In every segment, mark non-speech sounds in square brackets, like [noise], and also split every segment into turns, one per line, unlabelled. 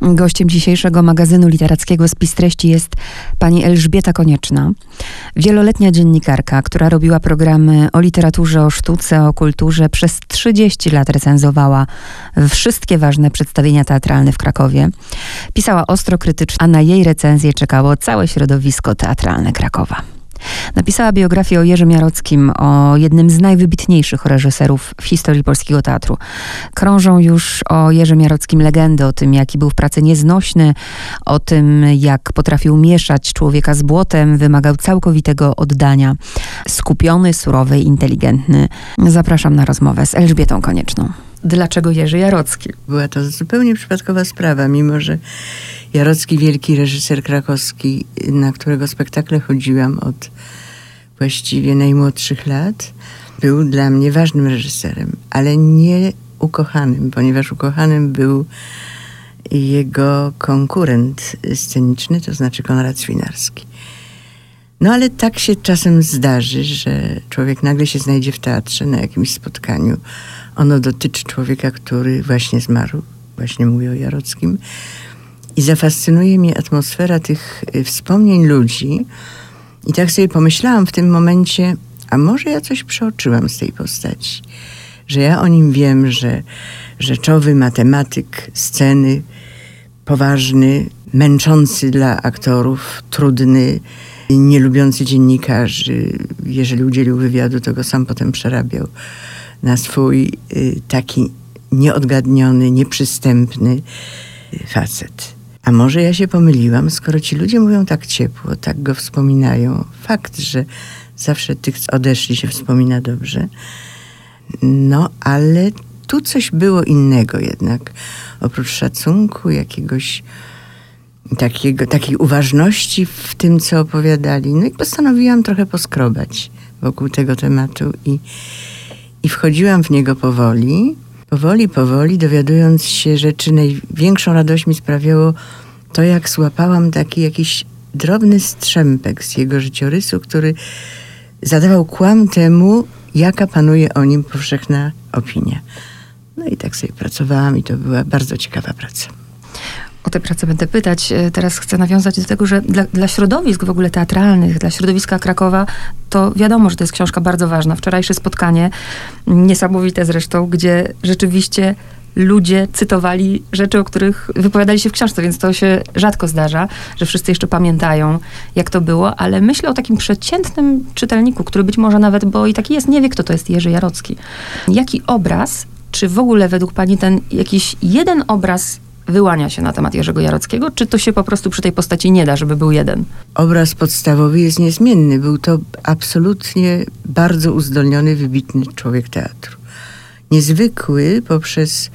Gościem dzisiejszego magazynu literackiego Spis Treści jest pani Elżbieta Konieczna, wieloletnia dziennikarka, która robiła programy o literaturze, o sztuce, o kulturze. Przez 30 lat recenzowała wszystkie ważne przedstawienia teatralne w Krakowie. Pisała ostro krytycznie, a na jej recenzję czekało całe środowisko teatralne Krakowa. Napisała biografię o Jerzym Jarockim, o jednym z najwybitniejszych reżyserów w historii polskiego teatru. Krążą już o Jerzym Jarockim legendy, o tym, jaki był w pracy nieznośny, o tym, jak potrafił mieszać człowieka z błotem, wymagał całkowitego oddania. Skupiony, surowy, inteligentny. Zapraszam na rozmowę z Elżbietą Konieczną. Dlaczego Jerzy Jarocki?
Była to zupełnie przypadkowa sprawa, mimo że Jarocki, wielki reżyser krakowski, na którego spektakle chodziłam od właściwie najmłodszych lat, był dla mnie ważnym reżyserem, ale nie ukochanym, ponieważ ukochanym był jego konkurent sceniczny, to znaczy Konrad Swinarski. No ale tak się czasem zdarzy, że człowiek nagle się znajdzie w teatrze na jakimś spotkaniu. Ono dotyczy człowieka, który właśnie zmarł, właśnie mówię o Jarockim. I zafascynuje mnie atmosfera tych y, wspomnień ludzi. I tak sobie pomyślałam w tym momencie, a może ja coś przeoczyłam z tej postaci. Że ja o nim wiem, że rzeczowy matematyk sceny, poważny, męczący dla aktorów, trudny, nielubiący dziennikarzy. Jeżeli udzielił wywiadu, to go sam potem przerabiał na swój y, taki nieodgadniony, nieprzystępny facet. A może ja się pomyliłam, skoro ci ludzie mówią tak ciepło, tak go wspominają. Fakt, że zawsze tych odeszli się wspomina dobrze. No, ale tu coś było innego jednak. Oprócz szacunku, jakiegoś takiego, takiej uważności w tym, co opowiadali. No i postanowiłam trochę poskrobać wokół tego tematu i, i wchodziłam w niego powoli. Powoli, powoli, dowiadując się rzeczy, największą radość mi sprawiało to, jak złapałam taki jakiś drobny strzępek z jego życiorysu, który zadawał kłam temu, jaka panuje o nim powszechna opinia. No i tak sobie pracowałam i to była bardzo ciekawa praca.
O tę pracę będę pytać. E, teraz chcę nawiązać do tego, że dla, dla, środowisk w ogóle teatralnych, dla środowiska Krakowa, to wiadomo, że to jest książka bardzo ważna. Wczorajsze spotkanie, niesamowite zresztą, gdzie rzeczywiście ludzie cytowali rzeczy, o których wypowiadali się w książce, więc to się rzadko zdarza, że wszyscy jeszcze pamiętają, jak to było, ale myślę o takim przeciętnym czytelniku, który być może nawet, bo i taki jest, nie wie, kto to jest Jerzy Jarocki. Jaki obraz, czy w ogóle według pani ten jakiś jeden obraz wyłania się na temat Jerzego Jarockiego, czy to się po prostu przy tej postaci nie da, żeby był jeden?
Obraz podstawowy jest niezmienny. Był to absolutnie bardzo uzdolniony, wybitny człowiek teatru. Niezwykły poprzez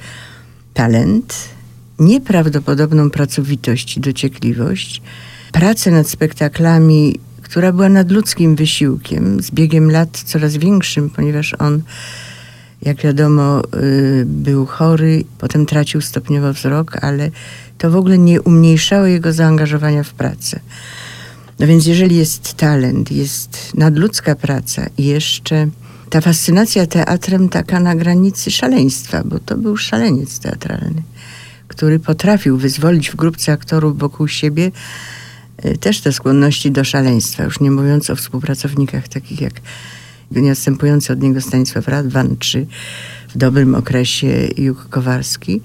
talent, nieprawdopodobną pracowitość i dociekliwość, pracę nad spektaklami, która była nadludzkim wysiłkiem, z biegiem lat coraz większym, ponieważ on jak wiadomo, y, był chory, potem tracił stopniowo wzrok, ale to w ogóle nie umniejszało jego zaangażowania w pracę. No więc jeżeli jest talent, jest nadludzka praca i jeszcze ta fascynacja teatrem taka na granicy szaleństwa, bo to był szaleniec teatralny, który potrafił wyzwolić w grupce aktorów wokół siebie y, też te skłonności do szaleństwa, już nie mówiąc o współpracownikach takich jak nieodstępujący od niego Stanisław Radwan, czy w dobrym okresie Juk Kowarski,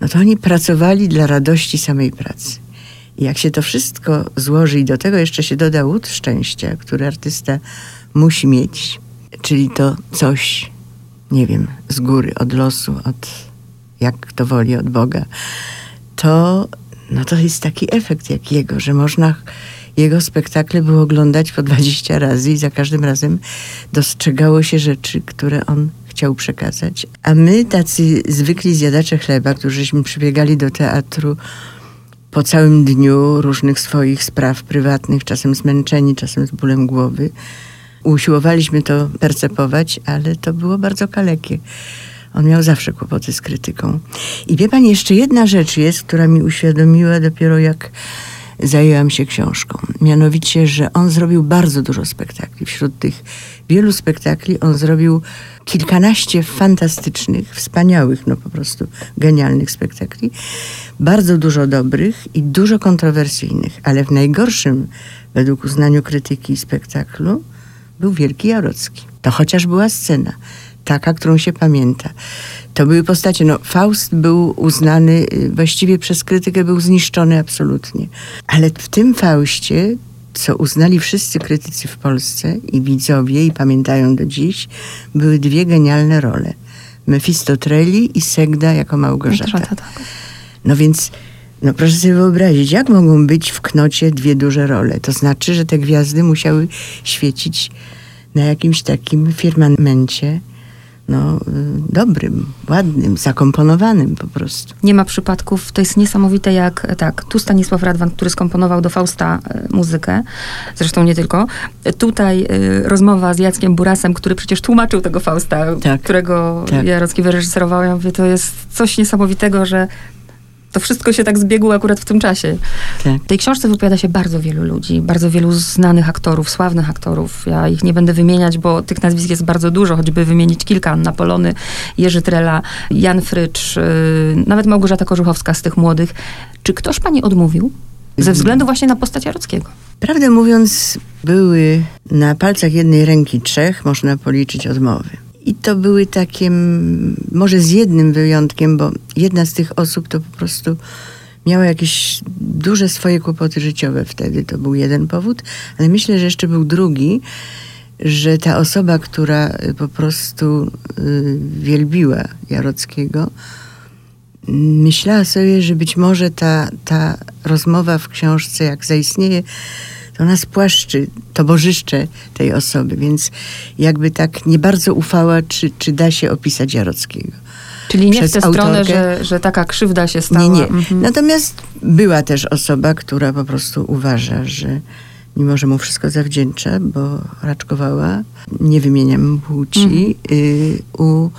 no to oni pracowali dla radości samej pracy. I jak się to wszystko złoży i do tego jeszcze się doda łód szczęścia, który artysta musi mieć, czyli to coś, nie wiem, z góry, od losu, od jak to woli, od Boga, to, no to jest taki efekt jak jego, że można jego spektakle było oglądać po 20 razy i za każdym razem dostrzegało się rzeczy, które on chciał przekazać. A my, tacy zwykli zjadacze chleba, którzyśmy przybiegali do teatru po całym dniu różnych swoich spraw prywatnych, czasem zmęczeni, czasem z bólem głowy, usiłowaliśmy to percepować, ale to było bardzo kalekie. On miał zawsze kłopoty z krytyką. I wie pani, jeszcze jedna rzecz jest, która mi uświadomiła dopiero jak zajęłam się książką. Mianowicie, że on zrobił bardzo dużo spektakli. Wśród tych wielu spektakli on zrobił kilkanaście fantastycznych, wspaniałych, no po prostu genialnych spektakli. Bardzo dużo dobrych i dużo kontrowersyjnych, ale w najgorszym, według uznaniu krytyki spektaklu, był Wielki Jarocki. To chociaż była scena, taka, którą się pamięta. To były postacie, no Faust był uznany, y, właściwie przez krytykę był zniszczony absolutnie. Ale w tym Faustie co uznali wszyscy krytycy w Polsce i widzowie, i pamiętają do dziś, były dwie genialne role. Mefistotreli i Segda jako Małgorzata. Tak. No więc, no proszę sobie wyobrazić, jak mogą być w knocie dwie duże role? To znaczy, że te gwiazdy musiały świecić na jakimś takim firmamencie, no, dobrym, ładnym, zakomponowanym po prostu.
Nie ma przypadków, to jest niesamowite jak, tak, tu Stanisław Radwan, który skomponował do Fausta y, muzykę, zresztą nie tylko. Tutaj y, rozmowa z Jackiem Burasem, który przecież tłumaczył tego Fausta, tak, którego tak. Jarocki wyreżyserował. Ja mówię, to jest coś niesamowitego, że to wszystko się tak zbiegło akurat w tym czasie. Tak. W tej książce wypowiada się bardzo wielu ludzi, bardzo wielu znanych aktorów, sławnych aktorów. Ja ich nie będę wymieniać, bo tych nazwisk jest bardzo dużo, choćby wymienić kilka. Anna Polony, Jerzy Trela, Jan Frycz, yy, nawet Małgorzata Korzuchowska z tych młodych. Czy ktoś pani odmówił? Ze względu właśnie na postać Jarockiego.
Prawdę mówiąc, były na palcach jednej ręki trzech, można policzyć odmowy. I to były takie, może z jednym wyjątkiem, bo jedna z tych osób to po prostu miała jakieś duże swoje kłopoty życiowe wtedy. To był jeden powód, ale myślę, że jeszcze był drugi, że ta osoba, która y, po prostu y, wielbiła Jarockiego, myślała sobie, że być może ta, ta rozmowa w książce, jak zaistnieje, to ona spłaszczy towarzysze tej osoby, więc jakby tak nie bardzo ufała, czy, czy da się opisać Jarockiego.
Czyli nie w tę stronę, że, że taka krzywda się stała.
Nie, nie. Mhm. Natomiast była też osoba, która po prostu uważa, że mimo, że mu wszystko zawdzięcza, bo raczkowała, nie wymieniam płci, mhm. y, u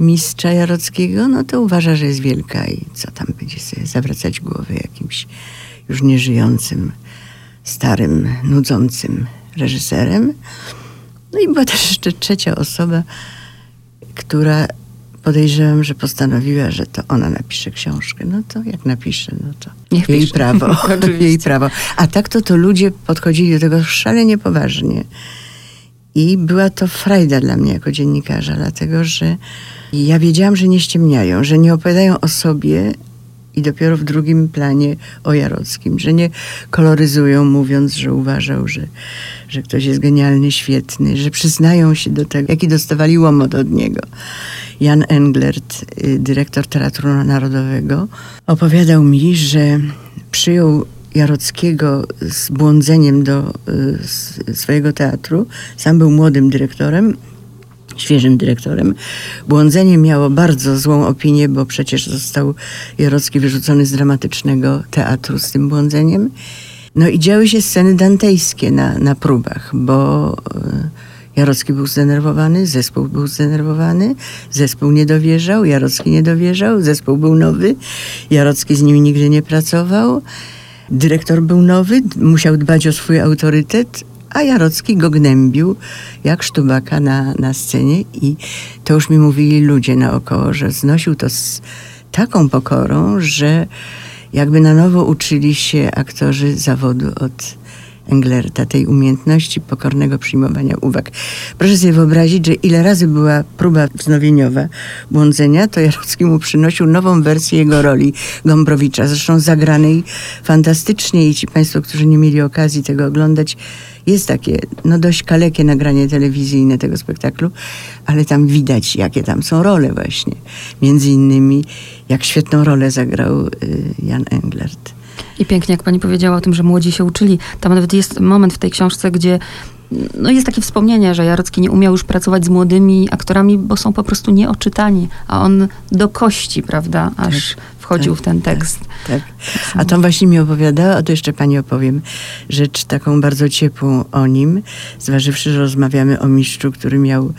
mistrza Jarockiego, no to uważa, że jest wielka i co tam będzie sobie zawracać głowę jakimś już nieżyjącym starym, nudzącym reżyserem. No i była też jeszcze trzecia osoba, która podejrzewam, że postanowiła, że to ona napisze książkę. No to jak napisze, no to Niech jej pisze. prawo. [laughs] jej prawo. A tak to to ludzie podchodzili do tego szalenie poważnie. I była to frajda dla mnie jako dziennikarza, dlatego że ja wiedziałam, że nie ściemniają, że nie opowiadają o sobie, i dopiero w drugim planie o Jarockim, że nie koloryzują mówiąc, że uważał, że, że ktoś jest genialny, świetny, że przyznają się do tego, jaki dostawali łomot od niego. Jan Englert, y, dyrektor Teatru Narodowego, opowiadał mi, że przyjął Jarockiego z błądzeniem do y, swojego teatru. Sam był młodym dyrektorem świeżym dyrektorem. Błądzenie miało bardzo złą opinię, bo przecież został Jarocki wyrzucony z dramatycznego teatru z tym błądzeniem. No i działy się sceny dantejskie na, na próbach, bo e, Jarocki był zdenerwowany, zespół był zdenerwowany, zespół nie dowierzał, Jarocki nie dowierzał, zespół był nowy, Jarocki z nimi nigdy nie pracował. Dyrektor był nowy, musiał dbać o swój autorytet, a Jarocki go gnębił jak sztubaka na, na scenie i to już mi mówili ludzie naokoło, że znosił to z taką pokorą, że jakby na nowo uczyli się aktorzy zawodu od Englerta, tej umiejętności pokornego przyjmowania uwag. Proszę sobie wyobrazić, że ile razy była próba wznowieniowa błądzenia, to Jarocki mu przynosił nową wersję jego roli Gombrowicza, zresztą zagranej fantastycznie i ci Państwo, którzy nie mieli okazji tego oglądać, jest takie no dość kalekie nagranie telewizyjne tego spektaklu, ale tam widać, jakie tam są role właśnie. Między innymi, jak świetną rolę zagrał y, Jan Englert.
I pięknie, jak pani powiedziała o tym, że młodzi się uczyli. Tam nawet jest moment w tej książce, gdzie no jest takie wspomnienie, że Jarocki nie umiał już pracować z młodymi aktorami, bo są po prostu nieoczytani, a on do kości, prawda, aż tak, wchodził tak, w ten tak, tekst.
Tak, tak. A tam właśnie mi opowiadała, a to jeszcze pani opowiem, rzecz taką bardzo ciepłą o nim, zważywszy, że rozmawiamy o mistrzu, który miał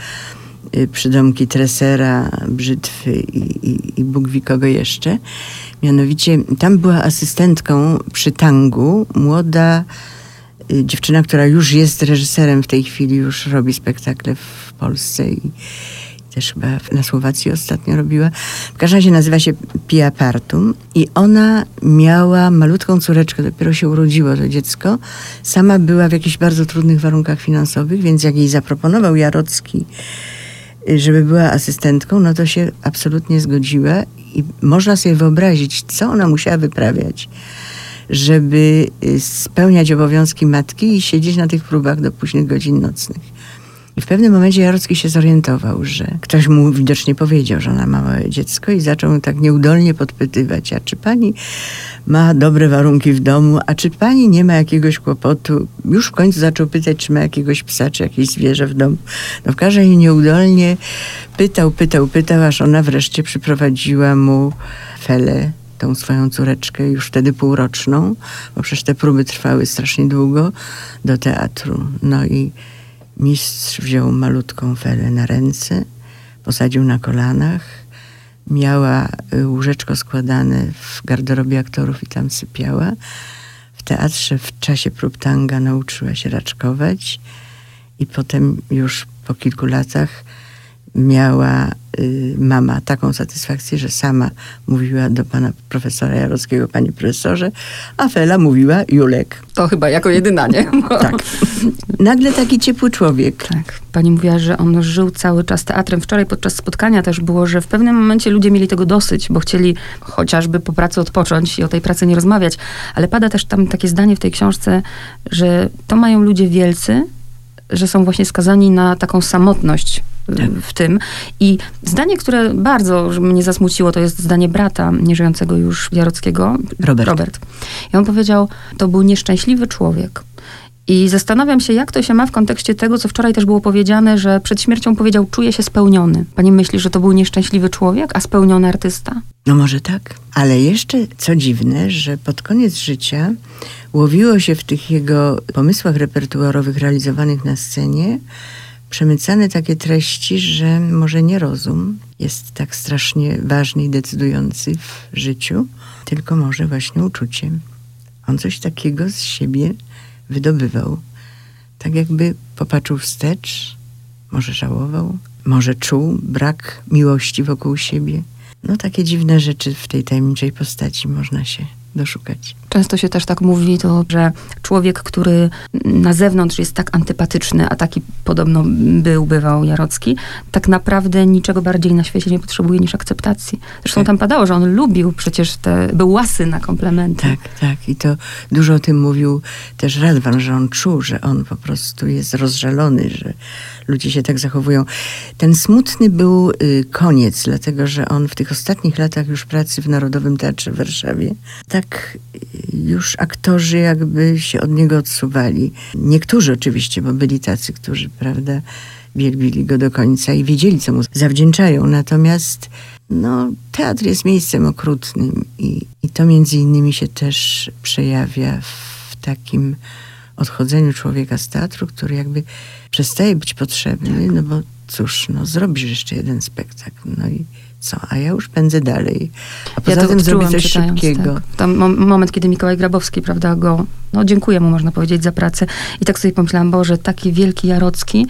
przydomki tresera, brzytwy i, i, i Bóg wie kogo jeszcze. Mianowicie tam była asystentką przy tangu młoda y, dziewczyna, która już jest reżyserem w tej chwili, już robi spektakle w Polsce i też chyba na Słowacji ostatnio robiła. W każdym razie nazywa się Pia Partum i ona miała malutką córeczkę, dopiero się urodziło to dziecko. Sama była w jakichś bardzo trudnych warunkach finansowych, więc jak jej zaproponował Jarocki, y, żeby była asystentką, no to się absolutnie zgodziła i można sobie wyobrazić, co ona musiała wyprawiać żeby y, spełniać obowiązki matki i siedzieć na tych próbach do późnych godzin nocnych. I w pewnym momencie Jarocki się zorientował, że ktoś mu widocznie powiedział, że ona ma małe dziecko i zaczął tak nieudolnie podpytywać, a czy pani ma dobre warunki w domu, a czy pani nie ma jakiegoś kłopotu? Już w końcu zaczął pytać, czy ma jakiegoś psa, czy jakieś zwierzę w domu. No w każdym razie nieudolnie pytał, pytał, pytał, aż ona wreszcie przyprowadziła mu Felę tą swoją córeczkę, już wtedy półroczną, bo przecież te próby trwały strasznie długo, do teatru. No i mistrz wziął malutką Felę na ręce, posadził na kolanach, miała y, łóżeczko składane w garderobie aktorów i tam sypiała. W teatrze w czasie prób tanga nauczyła się raczkować i potem już po kilku latach miała y, mama taką satysfakcję, że sama mówiła do pana profesora Jarockiego, panie profesorze, a Fela mówiła Julek.
To chyba jako jedyna, nie? [laughs]
tak. Nagle taki ciepły człowiek.
Tak. Pani mówiła, że on żył cały czas teatrem. Wczoraj podczas spotkania też było, że w pewnym momencie ludzie mieli tego dosyć, bo chcieli chociażby po pracy odpocząć i o tej pracy nie rozmawiać. Ale pada też tam takie zdanie w tej książce, że to mają ludzie wielcy, że są właśnie skazani na taką samotność. W tym. I zdanie, które bardzo mnie zasmuciło, to jest zdanie brata nieżyjącego już Jarockiego,
Robert.
Robert. I on powiedział, to był nieszczęśliwy człowiek. I zastanawiam się, jak to się ma w kontekście tego, co wczoraj też było powiedziane, że przed śmiercią powiedział, czuję się spełniony. Pani myśli, że to był nieszczęśliwy człowiek, a spełniony artysta?
No może tak. Ale jeszcze co dziwne, że pod koniec życia łowiło się w tych jego pomysłach repertuarowych realizowanych na scenie przemycane takie treści, że może nie rozum jest tak strasznie ważny i decydujący w życiu, tylko może właśnie uczucie. On coś takiego z siebie wydobywał. Tak jakby popatrzył wstecz, może żałował, może czuł brak miłości wokół siebie. No takie dziwne rzeczy w tej tajemniczej postaci można się doszukać.
Często się też tak mówi, to, że człowiek, który na zewnątrz jest tak antypatyczny, a taki podobno był, bywał Jarocki, tak naprawdę niczego bardziej na świecie nie potrzebuje niż akceptacji. Zresztą tak. tam padało, że on lubił przecież te, był łasy na komplementy.
Tak, tak. I to dużo o tym mówił też Radwan, że on czuł, że on po prostu jest rozżalony, że ludzie się tak zachowują. Ten smutny był y, koniec, dlatego że on w tych ostatnich latach już pracy w Narodowym Teatrze w Warszawie tak już aktorzy jakby się od niego odsuwali. Niektórzy oczywiście, bo byli tacy, którzy, prawda, wielbili go do końca i wiedzieli, co mu zawdzięczają. Natomiast no, teatr jest miejscem okrutnym i, i to między innymi się też przejawia w takim odchodzeniu człowieka z teatru, który jakby przestaje być potrzebny, no bo cóż, no zrobisz jeszcze jeden spektakl, no i co, a ja już pędzę dalej. A poza ja tym zrobię coś szybkiego. Tak.
Tam moment, kiedy Mikołaj Grabowski, prawda, go, no dziękuję mu, można powiedzieć, za pracę. I tak sobie pomyślałam, Boże, taki wielki Jarocki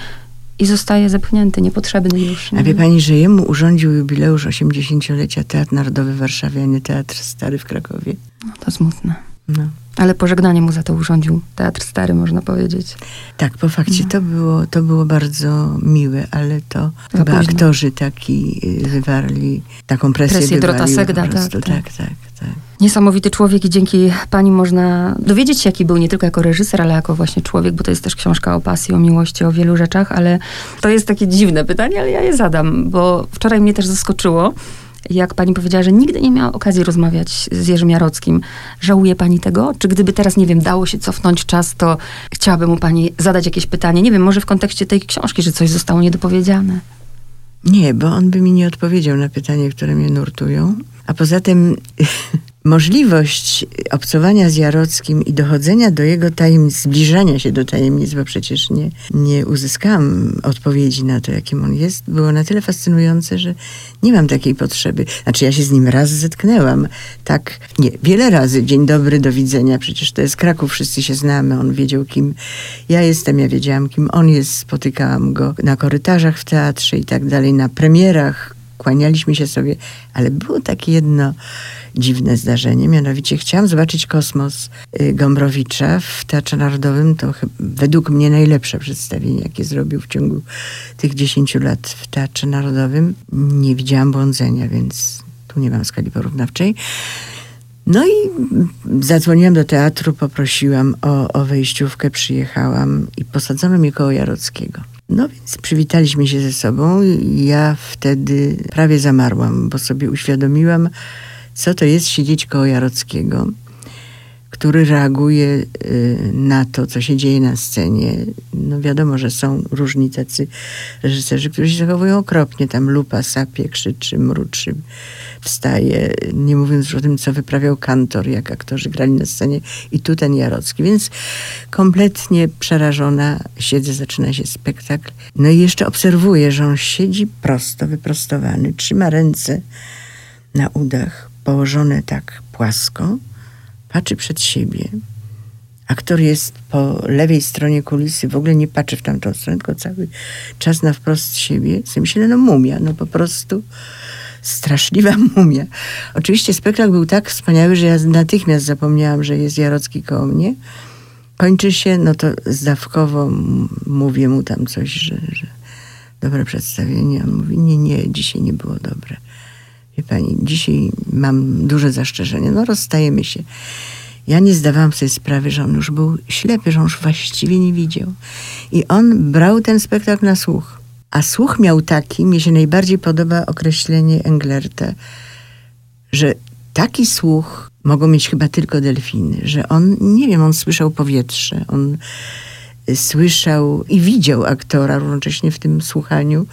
i zostaje zepchnięty, niepotrzebny już.
Nie? A wie pani, że jemu urządził jubileusz 80-lecia Teatr Narodowy w Warszawie, a nie Teatr Stary w Krakowie?
No, to smutne. No. Ale pożegnanie mu za to urządził Teatr Stary, można powiedzieć.
Tak, po fakcie no. to, było, to było bardzo miłe, ale to za chyba późno. aktorzy taki y, wywarli, taką presję
Presję Drota Segda, tak,
tak, tak, tak, tak.
Niesamowity człowiek i dzięki pani można dowiedzieć się, jaki był nie tylko jako reżyser, ale jako właśnie człowiek, bo to jest też książka o pasji, o miłości, o wielu rzeczach, ale to jest takie dziwne pytanie, ale ja je zadam, bo wczoraj mnie też zaskoczyło, jak pani powiedziała, że nigdy nie miała okazji rozmawiać z Jerzym Jarockim. Żałuje pani tego? Czy gdyby teraz, nie wiem, dało się cofnąć czas, to chciałaby mu pani zadać jakieś pytanie? Nie wiem, może w kontekście tej książki, że coś zostało niedopowiedziane.
Nie, bo on by mi nie odpowiedział na pytania, które mnie nurtują. A poza tym możliwość obcowania z Jarockim i dochodzenia do jego tajemnic, zbliżania się do tajemnic, bo przecież nie, nie uzyskałam odpowiedzi na to, jakim on jest, było na tyle fascynujące, że nie mam takiej potrzeby. Znaczy ja się z nim raz zetknęłam, tak, nie, wiele razy, dzień dobry, do widzenia, przecież to jest Kraków, wszyscy się znamy, on wiedział kim ja jestem, ja wiedziałam kim on jest, spotykałam go na korytarzach w teatrze i tak dalej, na premierach, kłanialiśmy się sobie, ale było takie jedno dziwne zdarzenie, mianowicie chciałam zobaczyć kosmos y, Gombrowicza w Teatrze Narodowym. To według mnie najlepsze przedstawienie, jakie zrobił w ciągu tych 10 lat w Teatrze Narodowym. Nie widziałam błądzenia, więc tu nie mam skali porównawczej. No i zadzwoniłam do teatru, poprosiłam o, o wejściówkę, przyjechałam i posadzono mnie koło Jarockiego. No więc przywitaliśmy się ze sobą i ja wtedy prawie zamarłam, bo sobie uświadomiłam, co to jest siedzieć koło Jarockiego, który reaguje y, na to, co się dzieje na scenie. No wiadomo, że są różni tacy reżyserzy, którzy się zachowują okropnie. Tam lupa sapie, krzyczy, mruczy, wstaje. Nie mówiąc już o tym, co wyprawiał kantor, jak aktorzy grali na scenie. I tu ten Jarocki. Więc kompletnie przerażona siedzę, zaczyna się spektakl. No i jeszcze obserwuję, że on siedzi prosto, wyprostowany, trzyma ręce na udach, położone tak płasko, patrzy przed siebie. Aktor jest po lewej stronie kulisy, w ogóle nie patrzy w tamtą stronę, tylko cały czas na wprost siebie. Sobie myślę, no mumia, no po prostu straszliwa [laughs] mumia. Oczywiście spektakl był tak wspaniały, że ja natychmiast zapomniałam, że jest Jarocki koło mnie. Kończy się, no to zdawkowo mówię mu tam coś, że, że dobre przedstawienie. On mówi, nie, nie, dzisiaj nie było dobre. Wie pani, dzisiaj mam duże zastrzeżenie. No rozstajemy się. Ja nie zdawałam sobie sprawy, że on już był ślepy, że on już właściwie nie widział. I on brał ten spektakl na słuch. A słuch miał taki, mi się najbardziej podoba określenie Englerta, że taki słuch mogą mieć chyba tylko delfiny, że on, nie wiem, on słyszał powietrze, on słyszał i widział aktora równocześnie w tym słuchaniu,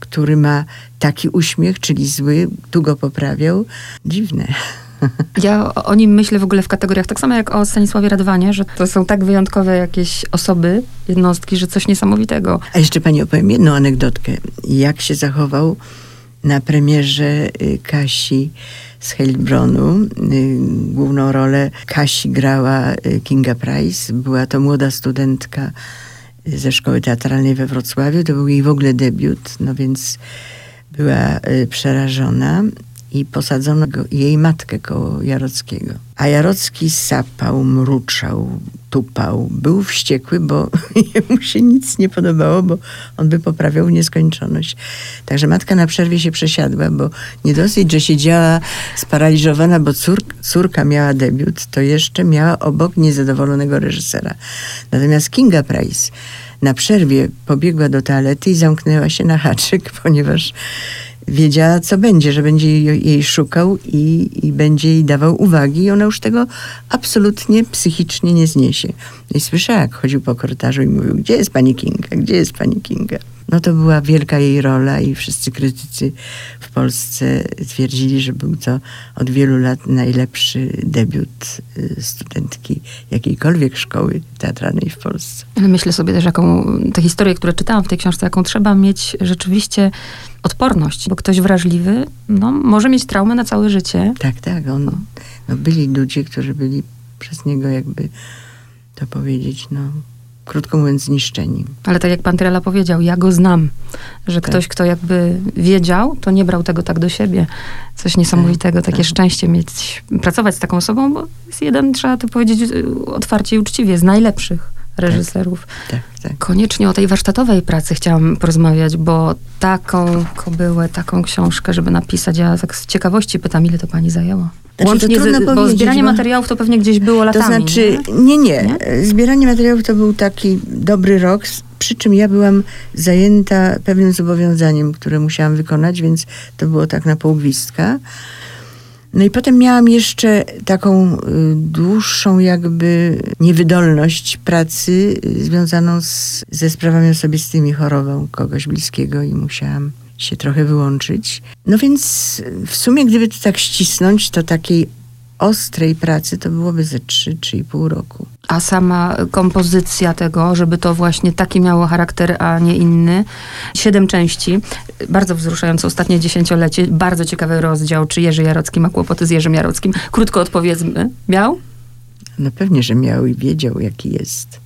który ma taki uśmiech, czyli zły, tu go poprawiał. Dziwne.
Ja o nim myślę w ogóle w kategoriach, tak samo jak o Stanisławie Radwanie, że to są tak wyjątkowe jakieś osoby, jednostki, że coś niesamowitego.
A jeszcze pani opowiem jedną anegdotkę. Jak się zachował na premierze y, Kasi z Heilbronu. Y, główną rolę Kasi grała y, Kinga Price. Była to młoda studentka ze szkoły teatralnej we Wrocławiu. To był jej w ogóle debiut, no więc była przerażona i posadzono go, jej matkę koło Jarockiego. A Jarocki sapał, mruczał, tupał. Był wściekły, bo [laughs] mu się nic nie podobało, bo on by poprawiał nieskończoność. Także matka na przerwie się przesiadła, bo nie dosyć, że siedziała sparaliżowana, bo cór, córka miała debiut, to jeszcze miała obok niezadowolonego reżysera. Natomiast Kinga Price na przerwie pobiegła do toalety i zamknęła się na haczyk, [laughs] ponieważ wiedziała, co będzie, że będzie jej, szukał i, i, będzie jej dawał uwagi i ona już tego absolutnie psychicznie nie zniesie. I słyszała, jak chodził po korytarzu i mówił, gdzie jest pani Kinga, gdzie jest pani Kinga? No to była wielka jej rola i wszyscy krytycy w Polsce twierdzili, że był to od wielu lat najlepszy debiut y, studentki jakiejkolwiek szkoły teatralnej w Polsce.
Myślę sobie też, jaką te historie, które czytałam w tej książce, jaką trzeba mieć rzeczywiście odporność, bo ktoś wrażliwy no, może mieć traumę na całe życie.
Tak, tak. On, no, byli ludzie, którzy byli przez niego jakby to powiedzieć, no krótko mówiąc, zniszczeni.
Ale tak jak pan Trela powiedział, ja go znam, że tak. ktoś, kto jakby wiedział, to nie brał tego tak do siebie. Coś niesamowitego, tak, takie tak. szczęście mieć, pracować z taką osobą, bo jest jeden, trzeba to powiedzieć otwarcie i uczciwie, z najlepszych reżyserów. Tak, tak, tak. Koniecznie o tej warsztatowej pracy chciałam porozmawiać, bo taką kobyłę, taką książkę, żeby napisać, ja tak z ciekawości pytam, ile to pani zajęło?
Znaczy, Łącznie z,
bo zbieranie bo, materiałów to pewnie gdzieś było latami.
To znaczy, nie? nie, nie. Zbieranie materiałów to był taki dobry rok, przy czym ja byłam zajęta pewnym zobowiązaniem, które musiałam wykonać, więc to było tak na pół gwizdka. No i potem miałam jeszcze taką y, dłuższą jakby niewydolność pracy y, związaną z, ze sprawami osobistymi, chorobą kogoś bliskiego i musiałam się trochę wyłączyć. No więc w sumie, gdyby to tak ścisnąć, to takiej ostrej pracy to byłoby ze 3-3,5 roku.
A sama kompozycja tego, żeby to właśnie taki miało charakter, a nie inny. Siedem części, bardzo wzruszające ostatnie dziesięciolecie, bardzo ciekawy rozdział, czy Jerzy Jarocki ma kłopoty z Jerzym Jarockim. Krótko odpowiedzmy, miał?
No pewnie, że miał i wiedział, jaki jest.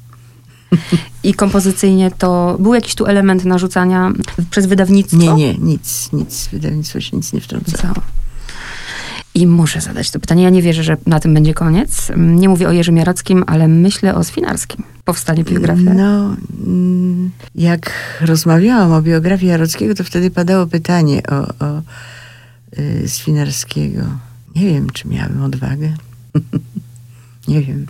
I kompozycyjnie to był jakiś tu element narzucania przez wydawnictwo?
Nie, nie, nic, nic. Wydawnictwo się nic nie wtrącało.
I muszę zadać to pytanie. Ja nie wierzę, że na tym będzie koniec. Nie mówię o Jerzym Jarockim, ale myślę o Swinarskim. Powstanie biografia.
No, mm, jak rozmawiałam o biografii Jarockiego, to wtedy padało pytanie o, o y, Swinarskiego. Nie wiem, czy miałem odwagę. [laughs] nie wiem.